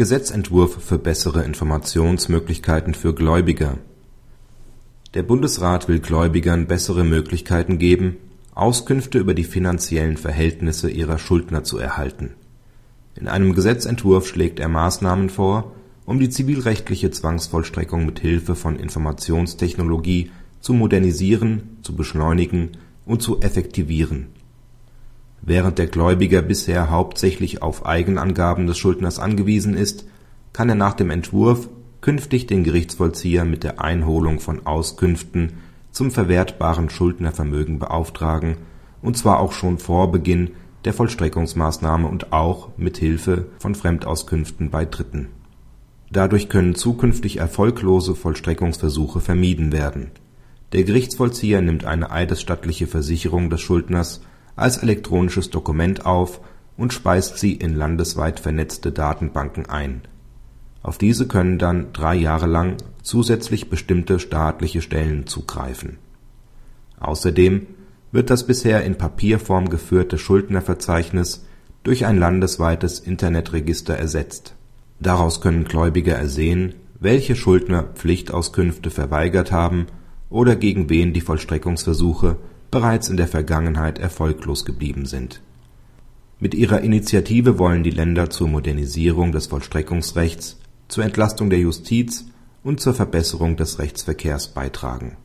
Gesetzentwurf für bessere Informationsmöglichkeiten für Gläubiger Der Bundesrat will Gläubigern bessere Möglichkeiten geben, Auskünfte über die finanziellen Verhältnisse ihrer Schuldner zu erhalten. In einem Gesetzentwurf schlägt er Maßnahmen vor, um die zivilrechtliche Zwangsvollstreckung mit Hilfe von Informationstechnologie zu modernisieren, zu beschleunigen und zu effektivieren. Während der Gläubiger bisher hauptsächlich auf Eigenangaben des Schuldners angewiesen ist, kann er nach dem Entwurf künftig den Gerichtsvollzieher mit der Einholung von Auskünften zum verwertbaren Schuldnervermögen beauftragen, und zwar auch schon vor Beginn der Vollstreckungsmaßnahme und auch mit Hilfe von Fremdauskünften bei Dritten. Dadurch können zukünftig erfolglose Vollstreckungsversuche vermieden werden. Der Gerichtsvollzieher nimmt eine eidesstattliche Versicherung des Schuldners als elektronisches Dokument auf und speist sie in landesweit vernetzte Datenbanken ein. Auf diese können dann drei Jahre lang zusätzlich bestimmte staatliche Stellen zugreifen. Außerdem wird das bisher in Papierform geführte Schuldnerverzeichnis durch ein landesweites Internetregister ersetzt. Daraus können Gläubiger ersehen, welche Schuldner Pflichtauskünfte verweigert haben oder gegen wen die Vollstreckungsversuche bereits in der Vergangenheit erfolglos geblieben sind. Mit ihrer Initiative wollen die Länder zur Modernisierung des Vollstreckungsrechts, zur Entlastung der Justiz und zur Verbesserung des Rechtsverkehrs beitragen